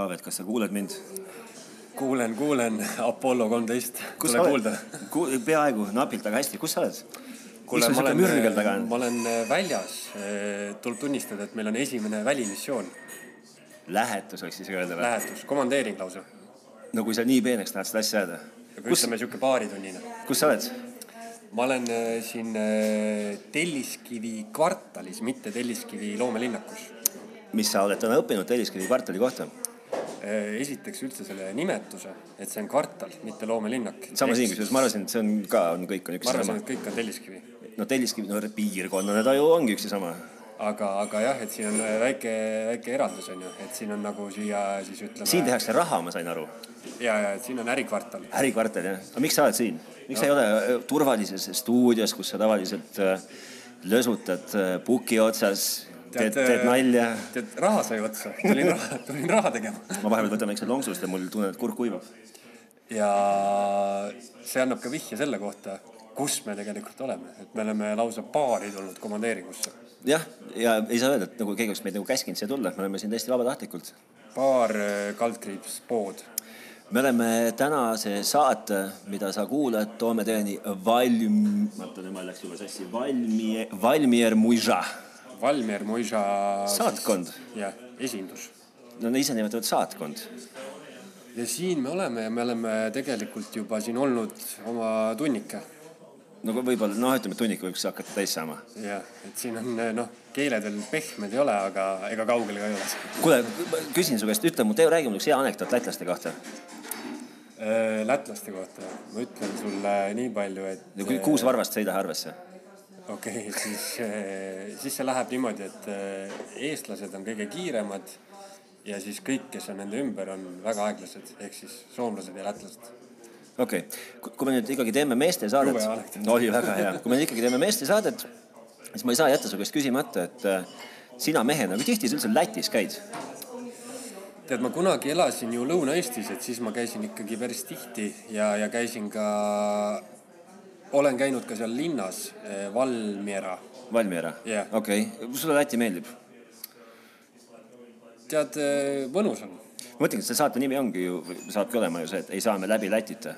Taavet, kas sa kuuled mind? kuulen, kuulen, Apollo kolmteist, kus tule kuulda. Ku, peaaegu, napilt, aga hästi, kus sa oled? kuule, ma olen ma olen äh, väljas, tuleb tunnistada, et meil on esimene välimissioon, lähetus võiks isegi öelda või? lähetus, komandeering lausa. no kui sa nii peeneks tahad seda asja ajada. aga kus, ütleme sihuke paaritunnine. kus sa oled? ma olen äh, siin äh, Telliskivi kvartalis, mitte Telliskivi loomelinnakus. mis sa oled täna õppinud Telliskivi kvartali kohta? Äh, esiteks üldse selle nimetuse, et see on kvartal, mitte loomelinnak. sama siin, kusjuures ma arvasin, et see on ka, on kõik on üks ma arvasin, et. kõik on Telliskivi. no Telliskivi, no piirkonnana ta ju ongi üks ja sama. aga, aga jah, et siin on äh, väike, väike eraldus on ju, et siin on nagu siia siis ütleme. siin tehakse raha, ma sain aru. ja, ja et siin on ärikvartal. ärikvartal jah, aga miks sa oled siin? miks no. sa ei ole äh, turvalises stuudios, kus sa tavaliselt lösutad puki otsas, teed, teed nalja. tead, raha sai otsa, tulin raha, tulin raha tegema. ma vahepeal võtan väikse lonksu, sest mul tunnen, et kurk kuivab. ja see annab ka vihje selle kohta, kus me tegelikult oleme, et me oleme lausa paari tulnud komandeeringusse. jah, ja ei saa öelda, et nagu keegi oleks meid nagu käskinud siia tulla, me oleme siin täiesti vabatahtlikult. paar äh, kaldkriips pood. me oleme tänase saate, mida sa kuulad, toome teieni valm, oota nüüd ma läks juba sassi, valmi, Valmier Muiža. Valmier Moisa. Saatkond.. jah, esindus. no ise nimetavad saatkond. ja siin me oleme ja me oleme tegelikult juba siin olnud oma tunnike. no võib-olla noh, ütleme, tunnik võiks hakata täis saama. jah, et siin on noh, keeled veel pehmed ei ole, aga ega kaugel ka ei ole. kuule, küsin su käest, ütle mu, tee räägi mulle üks hea anekdoot lätlaste kohta. Äh, lätlaste kohta ma ütlen sulle nii palju, et. no kui kuus varvast sõida arvesse. Okei okay,, siis, siis see läheb niimoodi, et äh, eestlased on kõige kiiremad ja siis kõik, kes on nende ümber, on väga aeglased, ehk siis soomlased ja lätlased. okei okay., kui me nüüd ikkagi teeme meestesaadet no oli väga hea, kui me nüüd ikkagi teeme meestesaadet, siis ma ei saa jätta su käest küsimata, et äh, sina mehena, kui tihti sa üldse Lätis käid? tead, ma kunagi elasin ju Lõuna-Eestis, et siis ma käisin ikkagi päris tihti ja, ja käisin ka, olen käinud ka seal linnas, Valmiera. Valmiera Jah. okei okay., sulle Läti meeldib? tead, mõnus on. ma mõtlengi, et selle saate nimi ongi ju, saabki olema ju see, et ei saa me läbi Lätita.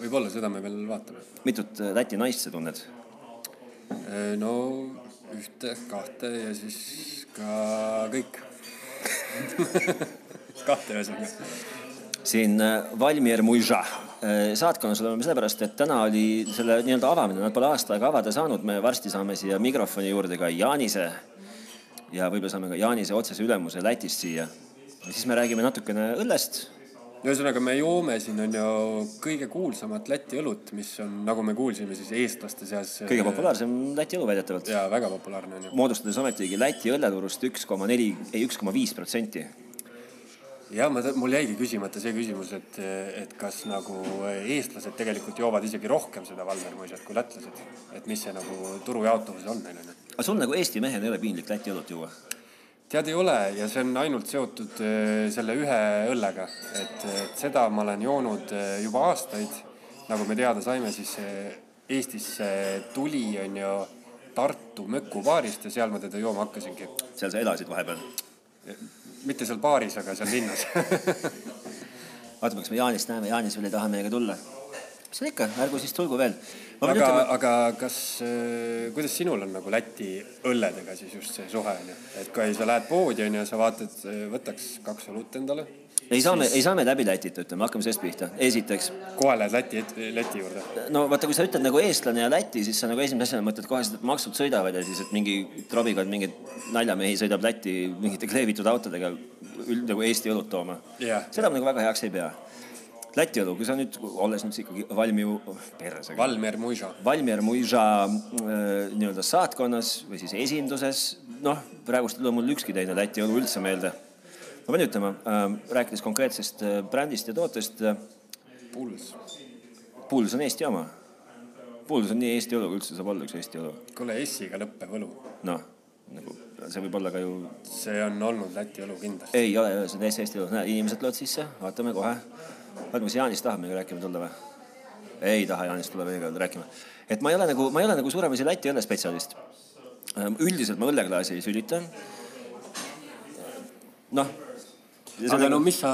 võib-olla seda me veel vaatame. mitut äh, Läti naist sa tunned? no ühte, kahte ja siis ka kõik. kahte ühesõnaga. Siin äh, Valmier Muiža äh, saatkonnas oleme sellepärast, et täna oli selle nii-öelda avamine, nad pole aasta aega avada saanud, me varsti saame siia mikrofoni juurde ka Jaanise ja võib-olla saame ka Jaanise otsese ülemuse Lätist siia. ja siis me räägime natukene õllest. ühesõnaga, me joome siin on ju kõige kuulsamat Läti õlut, mis on, nagu me kuulsime, siis eestlaste seas. kõige. populaarsem Läti õlu väidetavalt, ja väga populaarne on ju. moodustades ometigi Läti õlleturust üks koma neli, ei üks koma viis protsenti. Ja ma, mul jäigi küsimata see küsimus, et, et kas nagu eestlased tegelikult joovad isegi rohkem seda Valmer muisat kui lätlased. et mis see nagu turujaotuvus on neil onju. aga sul nagu Eesti mehena ei ole piinlik Läti õlut juua? tead, ei ole ja see on ainult seotud eh, selle ühe õllega, et, et seda ma olen joonud eh, juba aastaid. nagu me teada saime, siis Eestisse tuli, on ju Tartu mökubaarist ja seal ma teda jooma hakkasingi. seal sa elasid vahepeal. Mitte seal baaris, aga seal linnas vaatame, kas me Jaanist näeme, Jaanis veel ei taha meiega tulla. mis seal ikka, ärgu siis tulgu veel. aga ütlema,, aga kas, kuidas sinul on nagu Läti õlledega siis just see suhe on ju, et kui sa lähed poodi on ju, sa vaatad, võtaks kaks õlut endale, ei saa me, ei saa me läbi Lätit, ütleme, hakkame sellest pihta. esiteks, kohe lähed Läti, Läti juurde. no vaata, kui sa ütled nagu eestlane ja Läti, siis sa nagu esimese asjana mõtled kohe seda, et maksud sõidavad ja siis, et mingi trobiga mingeid naljamehi sõidab Lätti mingite kleebitud autodega üld- nagu Eesti õlut tooma Jah. seda ma nagu väga heaks ei pea. Läti õlu, kui sa nüüd, olles nüüd ikkagi valmiu, persega. Valmer Muiža. Valmier Muiža äh, nii-öelda saatkonnas või siis esinduses, noh, praegust ei tule mul ükski teine Läti õlu üldse meelde. Ma pean ütlema äh,, rääkides konkreetsest äh, brändist ja tootest äh,, Puls. Puls on Eesti oma. Puls on nii Eesti õlu, kui üldse saab olla üks Eesti õlu. kuule, S-iga lõppev õlu, noh, nagu see võib olla ka ju, see on olnud Läti õlu kindlasti. ei ole, see on täiesti Eesti õlu, näe, inimesed tulevad sisse, vaatame kohe. vaatame, kas Jaanis tahab meiega rääkima tulla või? ei taha Jaanis tulla meiega rääkima. et ma ei ole nagu, ma ei ole nagu suuremasi Läti õllespetsialist. üldiselt ma õlleklaasi ei sülita. noh, aga no mis sa,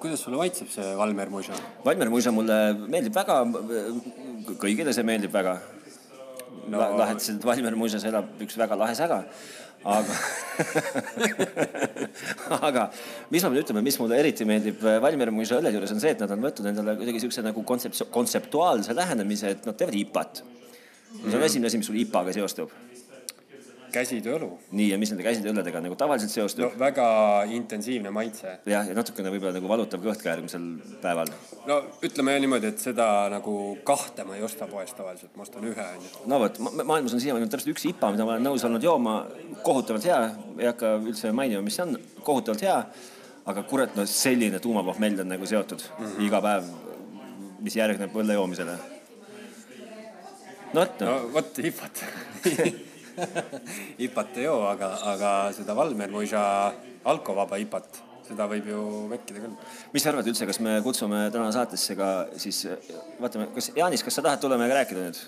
kuidas sulle maitseb see Valmer Muisa? Valmer Muisa mulle meeldib väga, kõigile see meeldib väga no.. lahetasid, et Valmer Muisas elab üks väga lahe säga, aga aga mis ma nüüd ütleme, mis mulle eriti meeldib Valmer Muisa õlle juures on see, et nad on võtnud endale kuidagi siukse nagu kontsept-, kontseptuaalse lähenemise, et nad teevad IPA-t. mis on esimene asi, mis sul IPA-ga seostub käsitööõlu. nii, ja mis nende käsitööõlledega nagu tavaliselt seostub no,? väga intensiivne maitse. jah, ja natukene võib-olla nagu valutav kõht ka järgmisel päeval. no ütleme niimoodi, et seda nagu kahte ma ei osta poest tavaliselt, ma ostan ühe onju. no vot, maailmas on siiamaani täpselt üks IPA, mida ma olen nõus olnud jooma, kohutavalt hea, ei hakka üldse mainima, mis see on, kohutavalt hea. aga kurat, no selline tuumapohmell on nagu seotud mm -hmm. iga päev, mis järgneb õlle joomisele. no vot no.. no vot, IPA-t IPA-t ei joo, aga, aga seda Valmer Muisa alkovaba IPA-t, seda võib ju vekkida küll. mis sa arvad üldse, kas me kutsume täna saatesse ka siis, vaatame, kas Jaanis, kas sa tahad tulla meiega rääkida nüüd?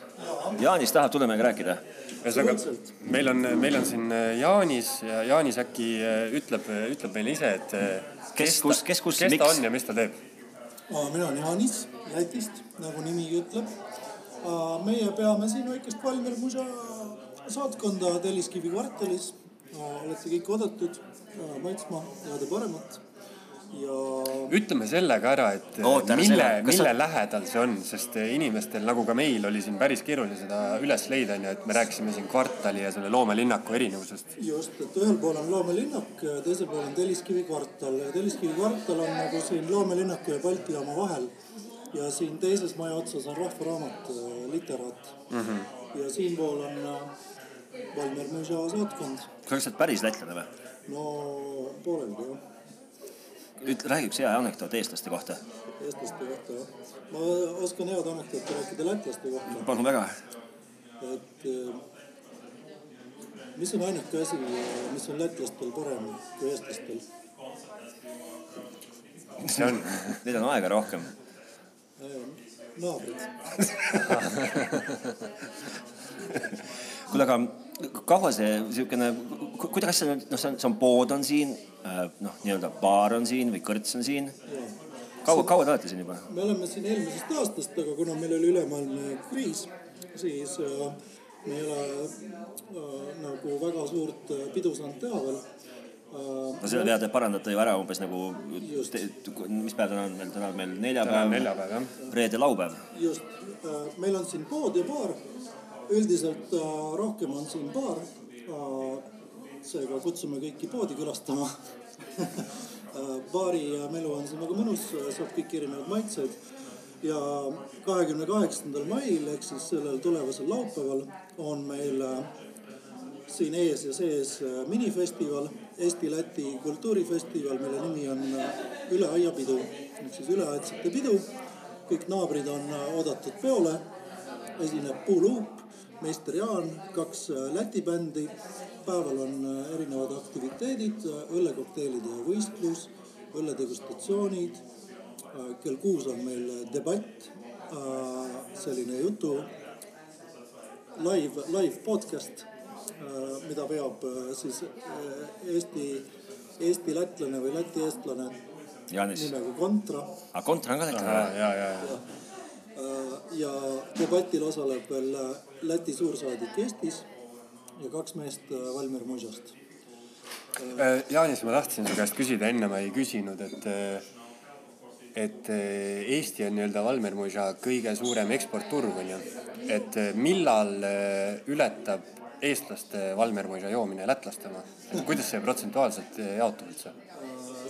Jaanis tahab tulla meiega rääkida. ühesõnaga, meil on, meil on siin Jaanis ja Jaanis äkki ütleb, ütleb meile ise, et kes, kus, kes, kus, miks? kes ta on ja mis ta teeb? mina olen Jaanis Lätist, nagu nimigi ütleb. meie peame siin väikest Valmer Musa saatkonda Telliskivi kvartalis. olete kõik oodatud maitsma head ja paremat ja. ütleme selle ka ära, et Oota, mille, mille sa... lähedal see on, sest inimestel nagu ka meil oli siin päris keeruline seda üles leida, onju, et me rääkisime siin kvartali ja selle loomelinnaku erinevusest. just, et ühel pool on loomelinnak, teisel pool on Telliskivi kvartal. Telliskivi kvartal on nagu siin loomelinnaku ja Balti jaama vahel ja siin teises maja otsas on Rahvaraamat, literaat mm. -hmm. ja siinpool on Valmer Mõisa saatkond. kas sa oled päris lätlane või? no pooleldi jah. ütle, räägi üks hea anekdoot eestlaste kohta. eestlaste kohta jah. ma oskan head anekdooti rääkida lätlaste kohta. palun väga. et eh, mis on ainuke asi, mis on lätlastel parem kui eestlastel? mis see on? Neil on aega rohkem. naabrid kuule, aga kaua see niisugune, kuidas see, noh, see on, see on pood on siin, äh, noh, nii-öelda baar on siin või kõrts on siin. kaua, kaua te olete siin juba? me oleme siin eelmisest aastast, aga kuna meil oli ülemaailmne kriis, siis äh, me ei ole äh, nagu väga suurt äh, pidu saanud teha veel. Äh, no selle peale te parandate ju ära umbes nagu, mis päev täna on meil, täna on meil neljapäev, neljapäev, reede, laupäev. just, meil on siin pood ja baar üldiselt äh, rohkem on siin baar seega kutsume kõiki poodi külastama äh, baari melu on siin väga mõnus, saab kõiki erinevaid maitseid. ja kahekümne kaheksandal mail ehk siis sellel tulevasel laupäeval on meil äh, siin ees ja sees minifestival, Eesti-Läti kultuurifestival, mille nimi on Üle aia pidu ehk siis üleaedsete pidu. kõik naabrid on oodatud peole, esineb Puuluup meister Jaan, kaks äh, Läti bändi. päeval on äh, erinevad aktiviteedid, äh, õllekokteilide võistlus, õlledegustatsioonid. kell kuus on meil debatt, selline jutu live, live podcast, mida veab siis Eesti, Eesti lätlane või Läti eestlane nimega Kontra. aa, Kontra on ka lätlane? ja, ja, ja Äh, ja debatil osaleb veel äh, Läti suursaadik Eestis ja kaks meest äh, Valmer Mužast. Jaanis, ma tahtsin su käest küsida, enne ma ei küsinud, et, et Eesti on nii-öelda Valmer Muža kõige suurem eksportturg on ju. et millal ületab eestlaste Valmer Muža joomine lätlaste oma, et kuidas see protsentuaalselt jaotub üldse?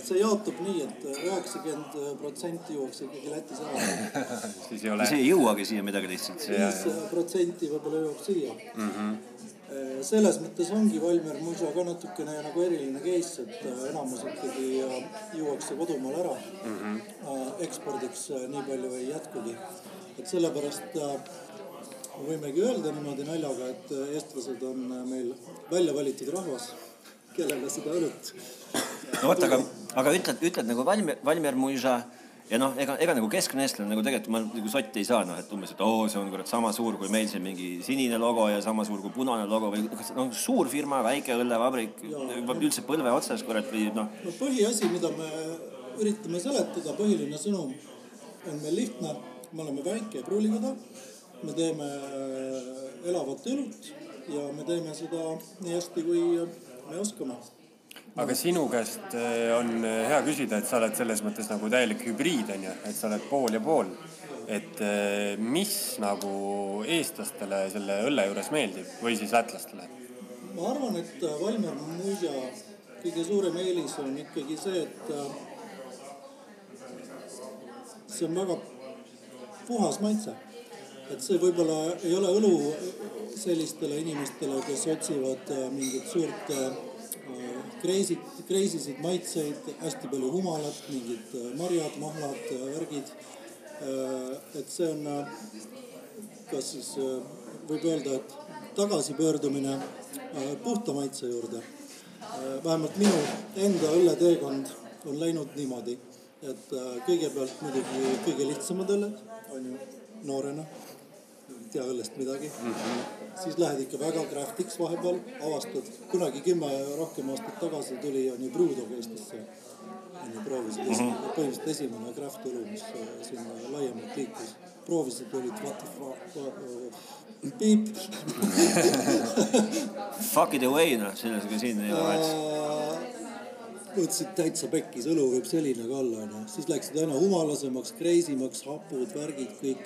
See jaotub nii et, et üheksakümmend protsenti juuakse ikkagi Lätis ära siis ei ole. siis ei jõuagi siia midagi lihtsalt. viis protsenti võib-olla jõuab siia mm. -hmm selles mõttes ongi Valmer Muža ka natukene nagu eriline case, et äh, enamus ikkagi juuakse kodumaal ära mm. -hmm. ekspordiks nii palju ei jätkugi. et sellepärast võimegi öelda niimoodi naljaga, et eestlased on meil välja valitud rahvas, kellega seda õlut no vot, aga, aga ütled, ütled nagu Valmier, Valmier Muisa ja noh, ega, ega nagu keskne eestlane nagu tegelikult ma nagu sotti ei saa, noh, et umbes, et oo, see on kurat sama suur kui meil siin mingi sinine logo ja sama suur kui punane logo või kas noh, suur firma, väike õllevabrik, üldse põlve otsas kurat või noh. no põhiasi, mida me üritame seletada, põhiline sõnum on meil lihtne. me oleme väike pruulikoda, me teeme elavat õlut ja me teeme seda nii hästi, kui me oskame aga sinu käest eh, on eh, hea küsida, et sa oled selles mõttes nagu täielik hübriid on ju, et sa oled pool ja pool. et eh, mis nagu eestlastele selle õlle juures meeldib või siis lätlastele? ma arvan, et Valmer Muiža kõige suurem eelis on ikkagi see, et see on väga puhas maitse. et see võib-olla ei ole õlu sellistele inimestele, kes otsivad mingit suurt kreisid, kreisisid maitseid, hästi palju humalat, mingid äh, marjad, mahlad, äh, värgid. Äh, et see on, kas siis võib öelda, et tagasipöördumine puhta maitse juurde. vähemalt minu enda õlleteekond on läinud niimoodi, et kõigepealt muidugi kõige lihtsamad õlled, on ju, noorena, ei tea õllest midagi mm. -hmm siis lähed ikka väga craft'iks vahepeal, avastad, kunagi kümme rohkem aastat tagasi tuli on ju Brewdog Eestisse. on ju proovisid mm, -hmm. põhimõtteliselt esimene craft õlu, mis äh, sinna laiemalt liikus. proovisid, olid what the fuck, piip. Fuck it away noh, sellega siin ei ole mõtlesid täitsa pekkis, õlu võib selline ka olla onju, siis läksid aina humalasemaks, crazy maks, hapud, värgid kõik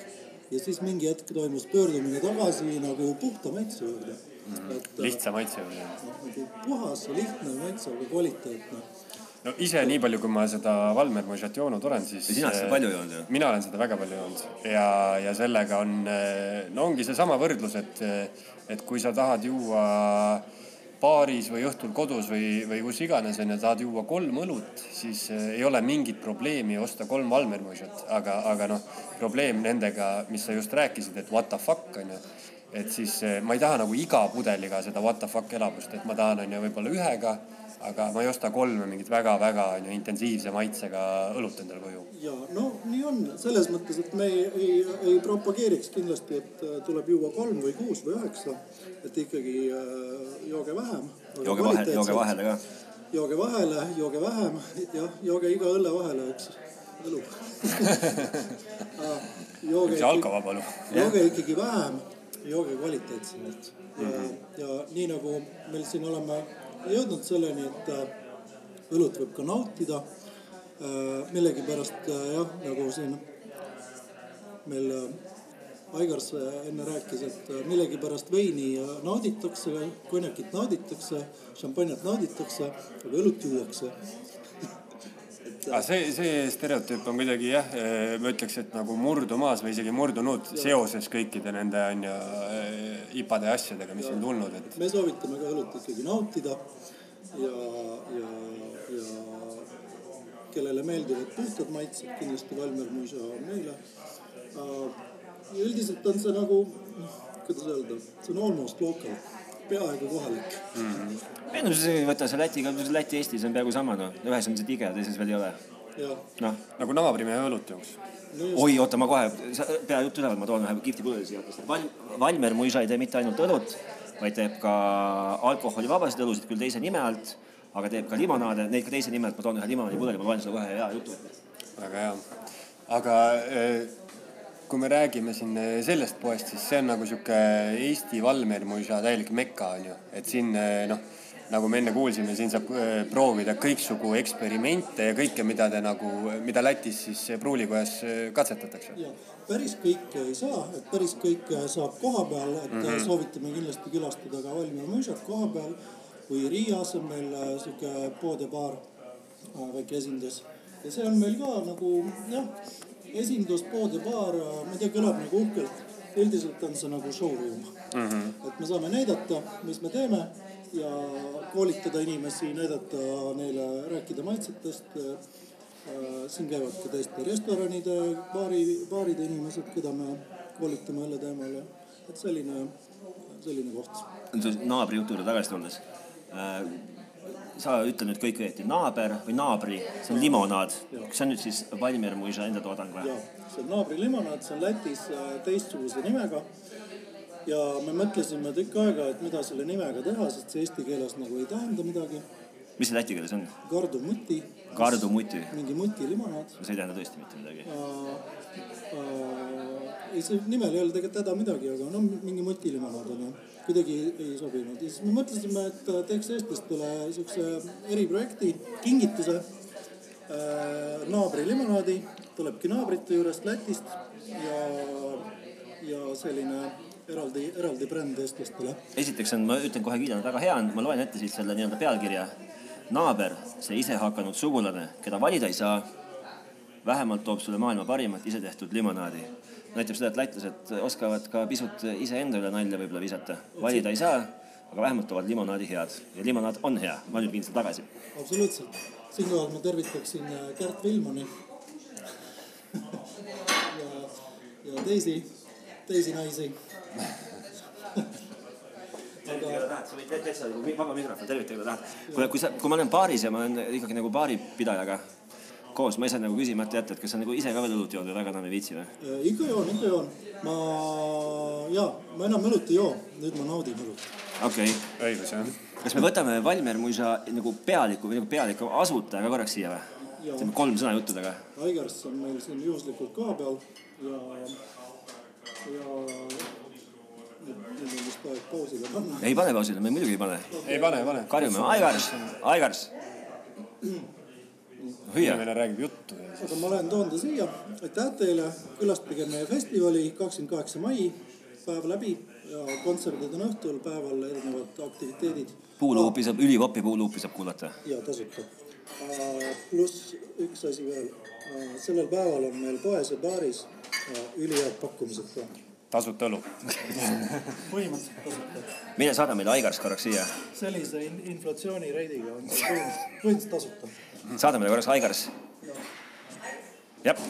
ja siis mingi hetk toimus pöördumine tagasi nagu puhta maitse juurde mm. -hmm. et, lihtsa maitse juurde. noh, nagu puhas ja lihtne maitse, aga kvaliteetne no ise nii palju, kui ma seda Valmer Mojat joonud olen, siis. ja sina oled seda palju joonud ju? mina olen seda väga palju joonud ja, ja sellega on, no ongi seesama võrdlus, et, et kui sa tahad juua baaris või õhtul kodus või, või kus iganes onju, tahad juua kolm õlut, siis eh, ei ole mingit probleemi osta kolm Valmermužat, aga, aga noh, probleem nendega, mis sa just rääkisid, et what the fuck onju. et siis eh, ma ei taha nagu iga pudeliga seda what the fuck elamust, et ma tahan onju võib-olla ühega aga ma ei osta kolme mingit väga-väga onju intensiivse maitsega õlut endale koju. ja no nii on selles mõttes, et me ei, ei, ei propageeriks kindlasti, et äh, tuleb juua kolm või kuus või üheksa, et ikkagi äh, jooge vähem. jooge vahele, jooge vahele ka. jooge vahele, jooge vähem, jah, jooge iga õlle vahele üks õlu jooge üks alkovaba õlu. jooge ikkagi vähem, jooge kvaliteetsemalt ja mm, -hmm. ja nii nagu meil siin oleme jõudnud selleni, et äh, õlut võib ka nautida. Äh, millegipärast äh, jah, nagu siin meil Aigars enne rääkis, et millegipärast veini nauditakse, konjakit nauditakse, šampanjat nauditakse, aga õlut juuakse aga see, see stereotüüp on kuidagi jah, ma ütleks, et nagu murdumas või isegi murdunud seoses kõikide nende on ju IPA-de asjadega, mis ja. on tulnud, et. me soovitame ka õlut ikkagi nautida ja, ja, ja kellele meeldivad puhtad maitsed, kindlasti Valmer Muisa on meile. üldiselt on see nagu, kuidas öelda, see on almost local peaaegu kohalik mm. -hmm. ei no see, võta see Lätiga, Läti-Eestis on peaaegu sama noh, ühes on see tige, teises veel ei ole. noh, nagu naabrimehe õlut jooks no. oi, oota, ma kohe, pea jutt üleval, ma toon ühe kihvti pudeli siia Val,. Valmer Muisa ei tee mitte ainult õlut, vaid teeb ka alkoholivabasid õlusid, küll teise nime alt, aga teeb ka limonaade, neid ka teise nime alt, ma toon ühe limonaadipudeli, ma loen sulle kohe hea jutu. väga hea, aga eh, kui me räägime siin eh, sellest poest, siis see on nagu sihuke Eesti Valmer muisa täielik mekka on ju, et siin eh, noh, nagu me enne kuulsime, siin saab eh, proovida kõiksugu eksperimente ja kõike, mida te nagu, mida Lätis siis pruulikojas katsetatakse. päris kõike ei saa, et päris kõike saab koha peal, et mm -hmm. soovitame kindlasti külastada ka Valmiera muisat koha peal. kui Riias on meil sihuke pood ja baar, väike esindus ja see on meil ka nagu jah esindus, pood ja baar, ma ei tea, kõlab nagu uhkelt. üldiselt on see nagu showroom mm. -hmm. et me saame näidata, mis me teeme ja koolitada inimesi, näidata neile, rääkida maitsetest. siin käivad ka tõesti restoranide, baari, baaride inimesed, keda me koolitame õlle teemal ja et selline, selline koht. naabri jutu juurde tagasi tulles sa ütle nüüd kõik õieti, naaber või naabri, see on limonaad. kas see on nüüd siis Valmier Muisa enda toodang või? jah, see on naabri limonaad, see on Lätis äh, teistsuguse nimega. ja me mõtlesime tükk aega, et mida selle nimega teha, sest see eesti keeles nagu ei tähenda midagi. mis see läti keeles on? Gardu muti. Gardu muti. mingi mutilimonaad. see ei tähenda tõesti mitte midagi uh,. Uh, ei, see nimel ei ole tegelikult häda midagi, aga no mingi mutilimonaad on ju, kuidagi ei sobinud ja siis me mõtlesime, et teeks eestlastele siukse eriprojekti, kingituse uh, naabri limonaadi, tulebki naabrite juurest Lätist ja, ja selline eraldi, eraldi bränd eestlastele. esiteks on, ma ütlen kohe kiidan, väga hea on, ma loen ette siit selle nii-öelda pealkirja. naaber, see isehakanud sugulane, keda valida ei saa, vähemalt toob sulle maailma parimat isetehtud limonaadi. Näitab seda, et lätlased oskavad ka pisut iseenda üle nalja võib-olla visata. valida ei saa, aga vähemalt toovad limonaadi head ja limonaad on hea, ma nüüd viin selle tagasi. absoluutselt, siinkohal ma tervitaksin äh, Kärt Vilmani ja, ja teisi, teisi naisi aga. sa võid täitsa vaba mikrofon tervitada, kui tahad. kuule, kui sa, kui ma olen baaris ja ma olen ikkagi nagu baaripidajaga koos, ma ei saa nagu küsimata jätta, et kas sa nagu ise ka veel õlut jood või väga enam ei viitsi või? ikka joon, ikka joon. ma, jaa, ma enam õlut ei joo, nüüd ma naudin õlut. okei okay.. õigus jah. kas me võtame Valmier Muisa nagu pealiku või nagu pealiku asutaja ka korraks siia või? teeme kolm sõna juttudega. Aigars on meil siin juhuslikult koha peal ja, ja nüüd on vist aeg pausile panna. ei pane pausile, me muidugi ei pane. ei pane, ei pane. karjume, Aigars, Aigars. inimene räägib juttu. aga ma lähen toon ta siia. aitäh teile, külastage meie festivali kakskümmend kaheksa mai, päev läbi ja kontserdid on õhtul, päeval erinevad aktiviteedid. puuluupi saab, ülipopi puuluupi saab kuulata. ja tasuta. pluss üks asi veel. sellel päeval on meil poes ja baaris ülihead pakkumised ka tasuta õlu põhimõtteliselt tasuta. mine saada meile Aigars korraks siia. sellise in inflatsioonireidiga on see põhimõtteliselt tasuta. saada meile korraks Aigars. jah.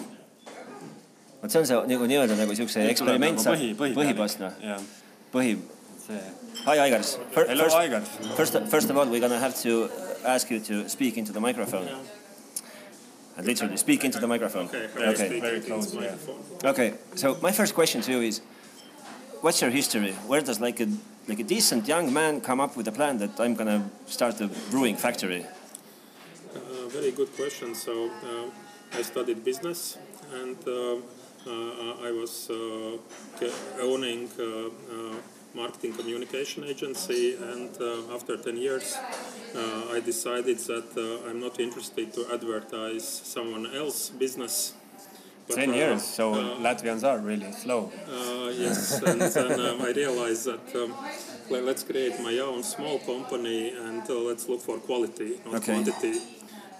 vot see on see nagu nii-öelda nagu siukse eksperiment saab, põhipost noh. põhi. Hi Aigars. Hello Aigars. First, first of all we gonna have to ask you to speak into the microphone. And literally speak into the microphone. Okay, okay. Very close. Yeah. Okay, so my first question to you is, what's your history? Where does like a like a decent young man come up with a plan that I'm gonna start a brewing factory? Uh, very good question. So uh, I studied business, and uh, uh I was uh, owning uh, marketing communication agency and uh, after 10 years uh, I decided that uh, I'm not interested to advertise someone else's business. But, 10 years, so Latvians are really slow. yes, and then um, I realized that um, let, us create my own small company and let's look for quality, not okay. quantity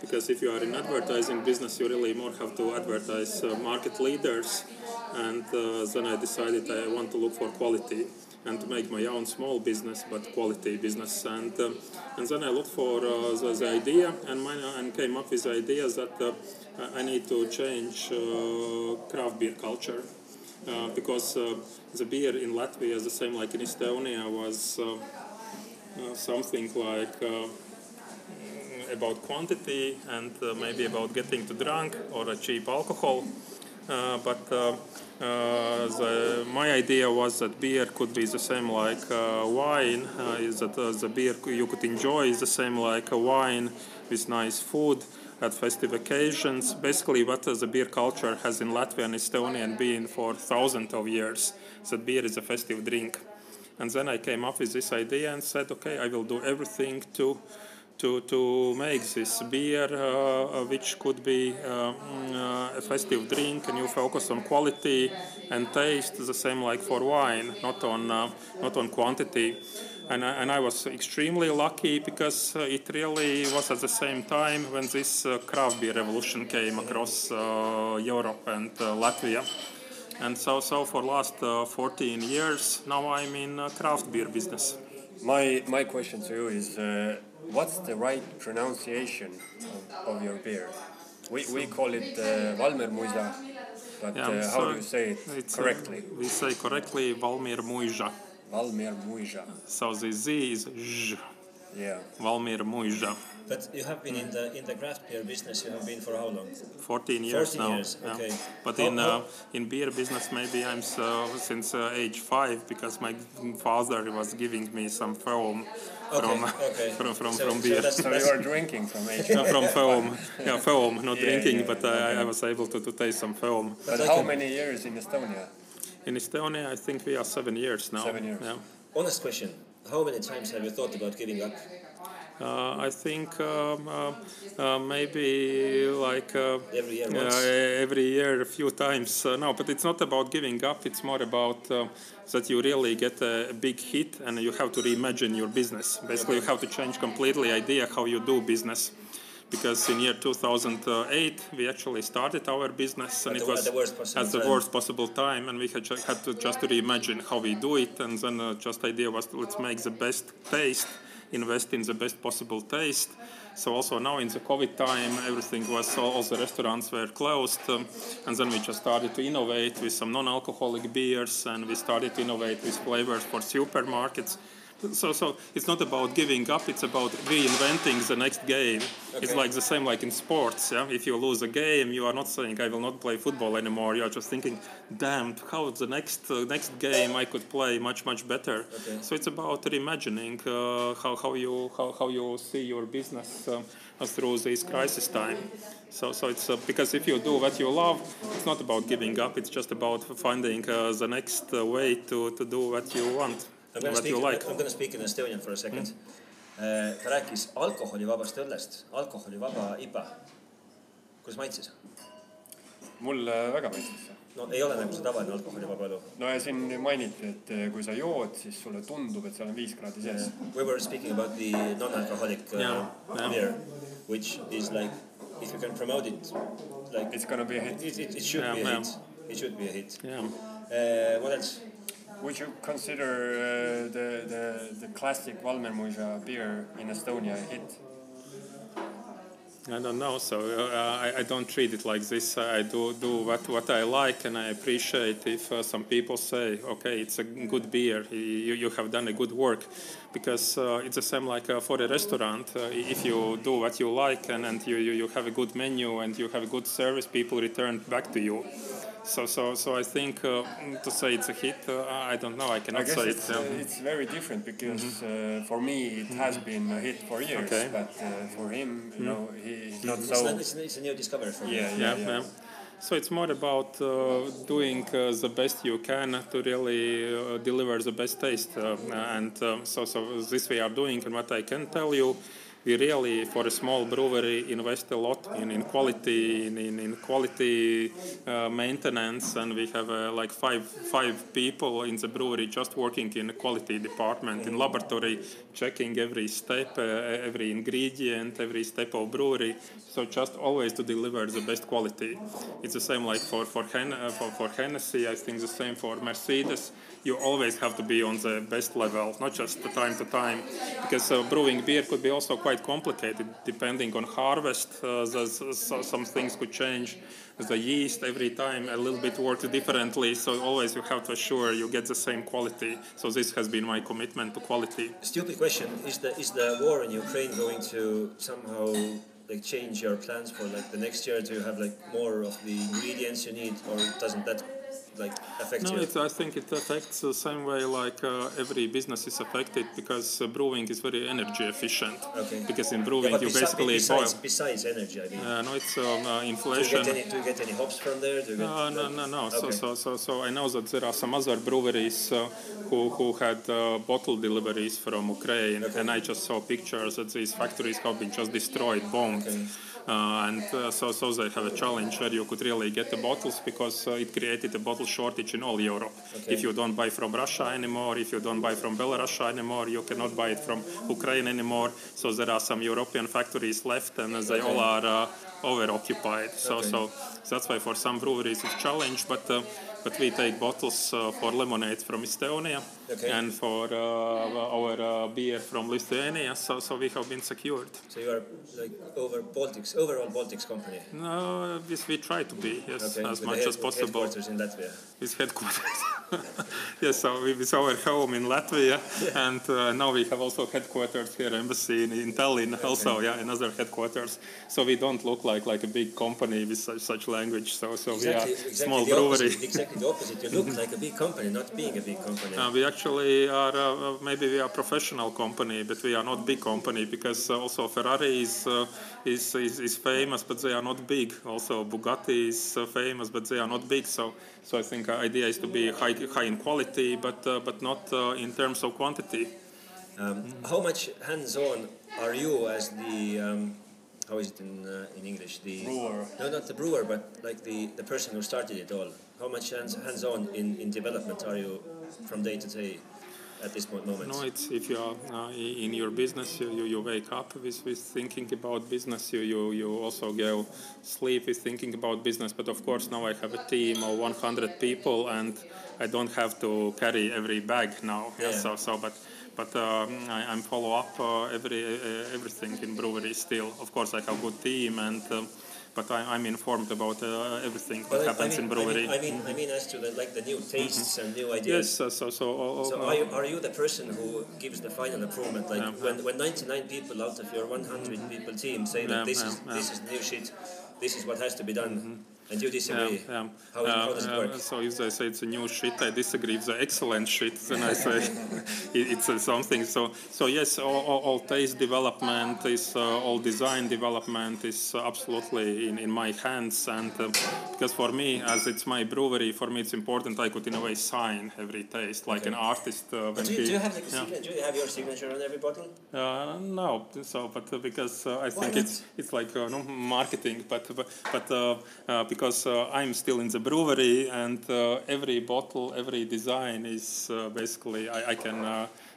because if you are in advertising business you really more have to advertise uh, market leaders. And uh, then i decided i want to look for quality and to make my own small business but quality business. And um, and then I looked for uh, the, the, idea and and came up with the idea that uh, I need to change uh, craft beer culture. Uh, because the beer in Latvia is the same like in Estonia was something like about quantity and maybe about getting to drunk or a cheap alcohol but uh, the, my idea was that beer could be the same like uh, wine. Uh, is that uh, the beer you could enjoy is the same like a wine with nice food at festive occasions. Basically, what the beer culture has in Latvia and Estonia been for thousands of years. That beer is a festive drink. And then I came up with this idea and said, okay, I will do everything to to, to make this beer, uh, uh which could be uh, mm, uh, a festive drink, and you focus on quality and taste, the same like for wine, not on uh, not on quantity. And, and I was extremely lucky because uh, it really was at the same time when this craft beer revolution came across Europe and Latvia. And so, so for last 14 years, now I'm in craft beer business. My, my question to you is what's the right pronunciation of, of your beer? We, we call it uh, Valmermuisa, but yeah, uh, how do you say it uh, correctly? We say correctly Valmermuisa. Valmermuisa. So the Z is Z. Yeah. Valmiera Muija. But you have been in the in the craft beer business. You have been for how long? 14 years 14 now. years, yeah. okay. But How- in how- uh, in beer business, maybe I'm so, since uh, age five because my father was giving me some foam from okay. from from, So- from so beer. that's- So you are drinking from age. Uh, from foam, yeah, foam, not Yeah, drinking, yeah, but I, I was able to, to taste some foam. But like how a- many years in Estonia? In Estonia, I think we are seven years now. Seven years. Yeah. Honest question. How many times have you thought about giving up? Uh, I think um, uh, uh, maybe like uh, Every year uh, every year a few times. Uh, no, but it's not about giving up. It's more about uh, that you really get a big hit and you have to reimagine your business. Basically, you have to change completely idea how you do business. Because in year 2008 we actually started our business and At it was at the worst possible at the time. worst possible time and we had, had to just reimagine how we do it and then uh, just idea was let's make the best taste invest in the best possible taste. So also now in the covid time everything was all, the restaurants were closed um, and then we just started to innovate with some non-alcoholic beers and we started to innovate with flavors for supermarkets so, so it's not about giving up. It's about reinventing the next game. It's like the same like in sports. Yeah, if you lose a game, you are not saying I will not play football anymore. You are just thinking, damn, how the next uh, next game I could play much much better. Okay. So it's about reimagining uh, how, how you how, how you see your business um, through this crisis time. So, so it's uh, because if you do what you love, it's not about giving up. It's just about finding uh, the next uh, way to, to do what you want, I'm gonna speak. like. I'm gonna speak in Estonian for a second mm.. ta rääkis alkoholivabast õllest, alkoholivaba IPA. kuidas maitses? mulle väga meeldis see. no ei ole nagu see tavaline alkoholivaba õlu. no ja siin mainiti, et eh, kui sa jood, siis sulle tundub, et seal on viis kraadi sees. We were speaking about the non-alcoholic uh, Yeah, yeah. beer, which is like, if you can promote it, like It's gonna be a hit. it, it, it should Yeah, be a yeah. hit. It should be a hit. Yeah. Uh, what else? Would you consider uh, the, the, the classic Valmermuisa beer in Estonia a hit? I don't know. So uh, I, I don't treat it like this. I do do what, what I like, and I appreciate if uh, some people say, "Okay, it's a good beer. You, you have done a good work," because uh, it's the same like uh, for a restaurant. Uh, if you do what you like and, and you, you, you have a good menu and you have a good service, people return back to you. So so so I think uh, to say it's a hit, uh, I don't know. I I cannot guess say it's, it. uh, um, it's very different because uh, for me it has been a hit for years, Okay. but uh, for him, you know, he's not It's, so. not, it's, it's a new discovery for me. Yeah, yeah, yeah. So it's more about uh, doing uh, the best you can to really uh, deliver the best taste, uh, and um, so so this we are doing. And what I can tell you, we really, for a small brewery, invest a lot in, in quality, in, in, in quality uh, maintenance, and we have uh, like five five people in the brewery just working in the quality department in laboratory, checking every step, uh, every ingredient, every step of brewery. So just always to deliver the best quality. It's the same like for for, Hen- uh, for for Hennessy. I think the same for Mercedes. You always have to be on the best level, not just the time to time, because uh, brewing beer could be also quite complicated depending on harvest. Uh, some things could change. The yeast every time a little bit works differently, so always you have to assure you get the same quality. So this has been my commitment to quality. Stupid question. Is the is the war in Ukraine going to somehow like change your plans for like the next year? Do you have like more of the ingredients you need, or doesn't that like affect No, you? I think it affects the same way like uh, every business is affected because uh, brewing is very energy efficient. Okay. Because in brewing but you besi- basically besides, boil. besides energy, I mean. Uh, no, it's um, uh, do you inflation. get any? Do you get any hops from there? Do you get, no, no, no. So, Okay. so, so, so I know that there are some other breweries uh, who, who had uh, bottle deliveries from Ukraine, Okay. and I just saw pictures that these factories have been just destroyed, bombed. Okay. Uh, and uh, so, so they have a challenge where you could really get the bottles because uh, it created a bottle shortage in all Europe. Okay. If you don't buy from Russia anymore, if you don't buy from Belarus anymore, you cannot buy it from Ukraine anymore. So there are some European factories left, and they all are uh, over occupied. So, Okay. so that's why for some breweries it's a challenge, but but we take bottles uh, for lemonade from Estonia Okay. and for uh, our uh, beer from Lithuania. So, so we have been secured. So you are like over Baltics, overall Baltics company. No, we try to be yes, Okay. as with much the as possible. Headquarters in Latvia. With headquarters. yes, so with our home in Latvia, and uh, now we have also headquarters here, embassy in, in Tallinn, also, yeah, another headquarters. So we don't look like like a big company with such, such language. So so Exactly, we are exactly small brewery. opposite. Exactly the opposite. You look like a big company, not being a big company. Uh, we actually are uh, maybe we are professional company, but we are not big company because uh, also Ferrari is, uh, is, is is famous, but they are not big. Also Bugatti is uh, famous, but they are not big. So so I think our idea is to be high high in quality, but uh, but not uh, in terms of quantity. Um, how much hands-on are you as the um, how is it in uh, in English? The Brewer. No, not the brewer, but like the, the person who started it all. How much hands hands-on in, in development are you from day to day at this mo- moment? No, it's if you are uh, in your business, you, you, you wake up with, with thinking about business. You, you you also go sleep with thinking about business. But of course, now I have a team of 100 people, and I don't have to carry every bag now. Yeah. Yeah. So so, but. But um, I, I'm follow up uh, every uh, everything in brewery still. Of course, I have a good team, and um, but I, I'm informed about uh, everything that I- happens I mean, in brewery. I mean, I mean, I mean, as to the, like the new tastes and new ideas. yes, uh, so so. So are you, are you the person who gives the final approval? Like Yeah, when, when 99 people out of your 100 people team say that Yeah, this yeah, is yeah. Mm-hmm. this is new shit, this is what has to be done, and you disagree. Yeah, yeah. How, how does it Uh, work? uh, So if they say it's a new shit, I disagree. If it's excellent shit, then I say it, it's uh, something. So so yes, all, all, all taste development is uh, all design development is uh, absolutely in, in my hands. And um, because for me, as it's my brewery, for me it's important. I could in a way sign every taste like an artist. Uh, when Do you, he, do you have like yeah. Do you have your signature on every bottle? Uh, no, so but uh, because uh, I think not? it's it's like uh, no marketing, but but, but uh, uh, because uh, I'm still in the brewery and uh, every bottle, every design is uh, basically I, I can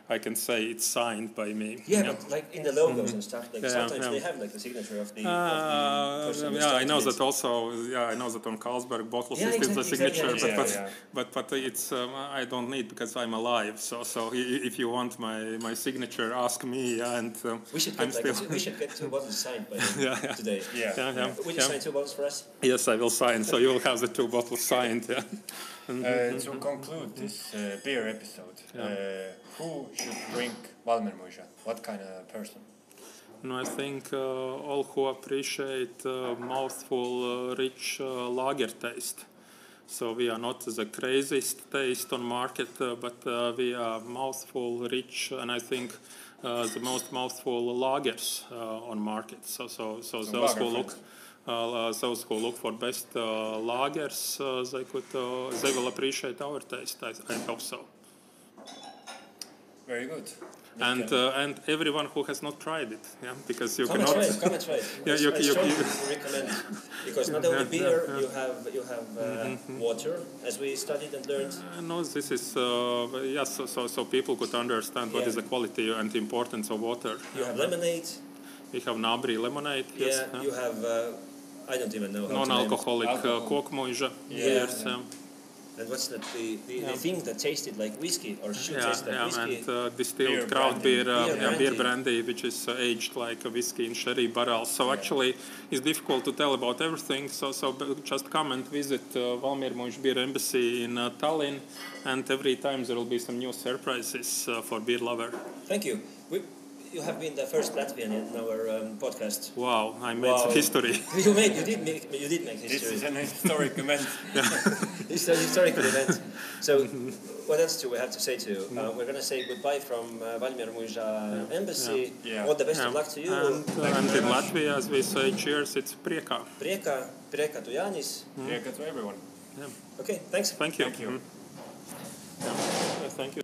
I can say it's signed by me. Yeah, but like in the logos and stuff, like Mm-hmm. Yeah, sometimes yeah. they have like the signature of the, of Uh, the person who yeah, I know started that also. Yeah, I know that on Carlsberg bottles Yeah, it's the exactly, signature, exactly, but, yeah. but, but but it's um, I don't need because I'm alive. So so if you want my my signature, ask me. And um, We should I'm get like still. we should get two bottles signed by Yeah, yeah. today. Yeah. yeah, yeah, Will you yeah. sign two bottles for us? Yes, I will sign. So you will have the two bottles signed. Yeah. Uh, to conclude this uh, beer episode, uh, who should drink Valmermuja? What kind of person? No, I think uh, all who appreciate uh, mouthful, rich lager taste. So we are not the craziest taste on market, uh, but uh, we are mouthful, rich, and I think uh, the most mouthful lagers on market. So so so, those lager who look. Friends. Uh, those who look for best uh, lagers, uh, they could, uh, they will appreciate our taste. I, I hope so. Very good. And uh, and everyone who has not tried it, yeah, because you Come and cannot. try it. Come and try it. Yeah, you- you- you- recommend because not only Yeah, beer, yeah, Mm-hmm, you have you have uh, water, as we studied and learned. Uh, No, this is uh, yes. So, so so people could understand what Yeah. is the quality and the importance of water. You have lemonade. We have Nabri lemonade. Yeah, Yes. you have. I don't even know how to name it. Non-alcoholic uh, Yeah. beers. Yeah. And what's that? The, the, the thing that tasted like whiskey or should Yeah, taste like yeah, whiskey. and uh, distilled Beer kraut brandy. beer, uh, Beer yeah, beer brandy. which is uh, aged like a whiskey in sherry barrels. So actually, it's difficult to tell about everything. So so b- just come and visit uh, Valmiermuiž Beer Embassy in uh, Tallinn, and every time there will be some new surprises uh, for beer lover. Thank you. We, you have been the first Latvian in our um, podcast. Wow, I made Wow. history. You made, you did make, you did make history. This history. is an historic event. It's an historical event. So, what else do we have to say to you? Uh, we're going to say goodbye from uh, Valmier Muja Embassy. Yeah. All the best Yeah. of luck to you. And, uh, and in Latvia, as we say, cheers, it's prieka. Prieka, prieka tu Jānis. Yeah, good to everyone. Okay, thanks. Thank you. Thank you. Mhm.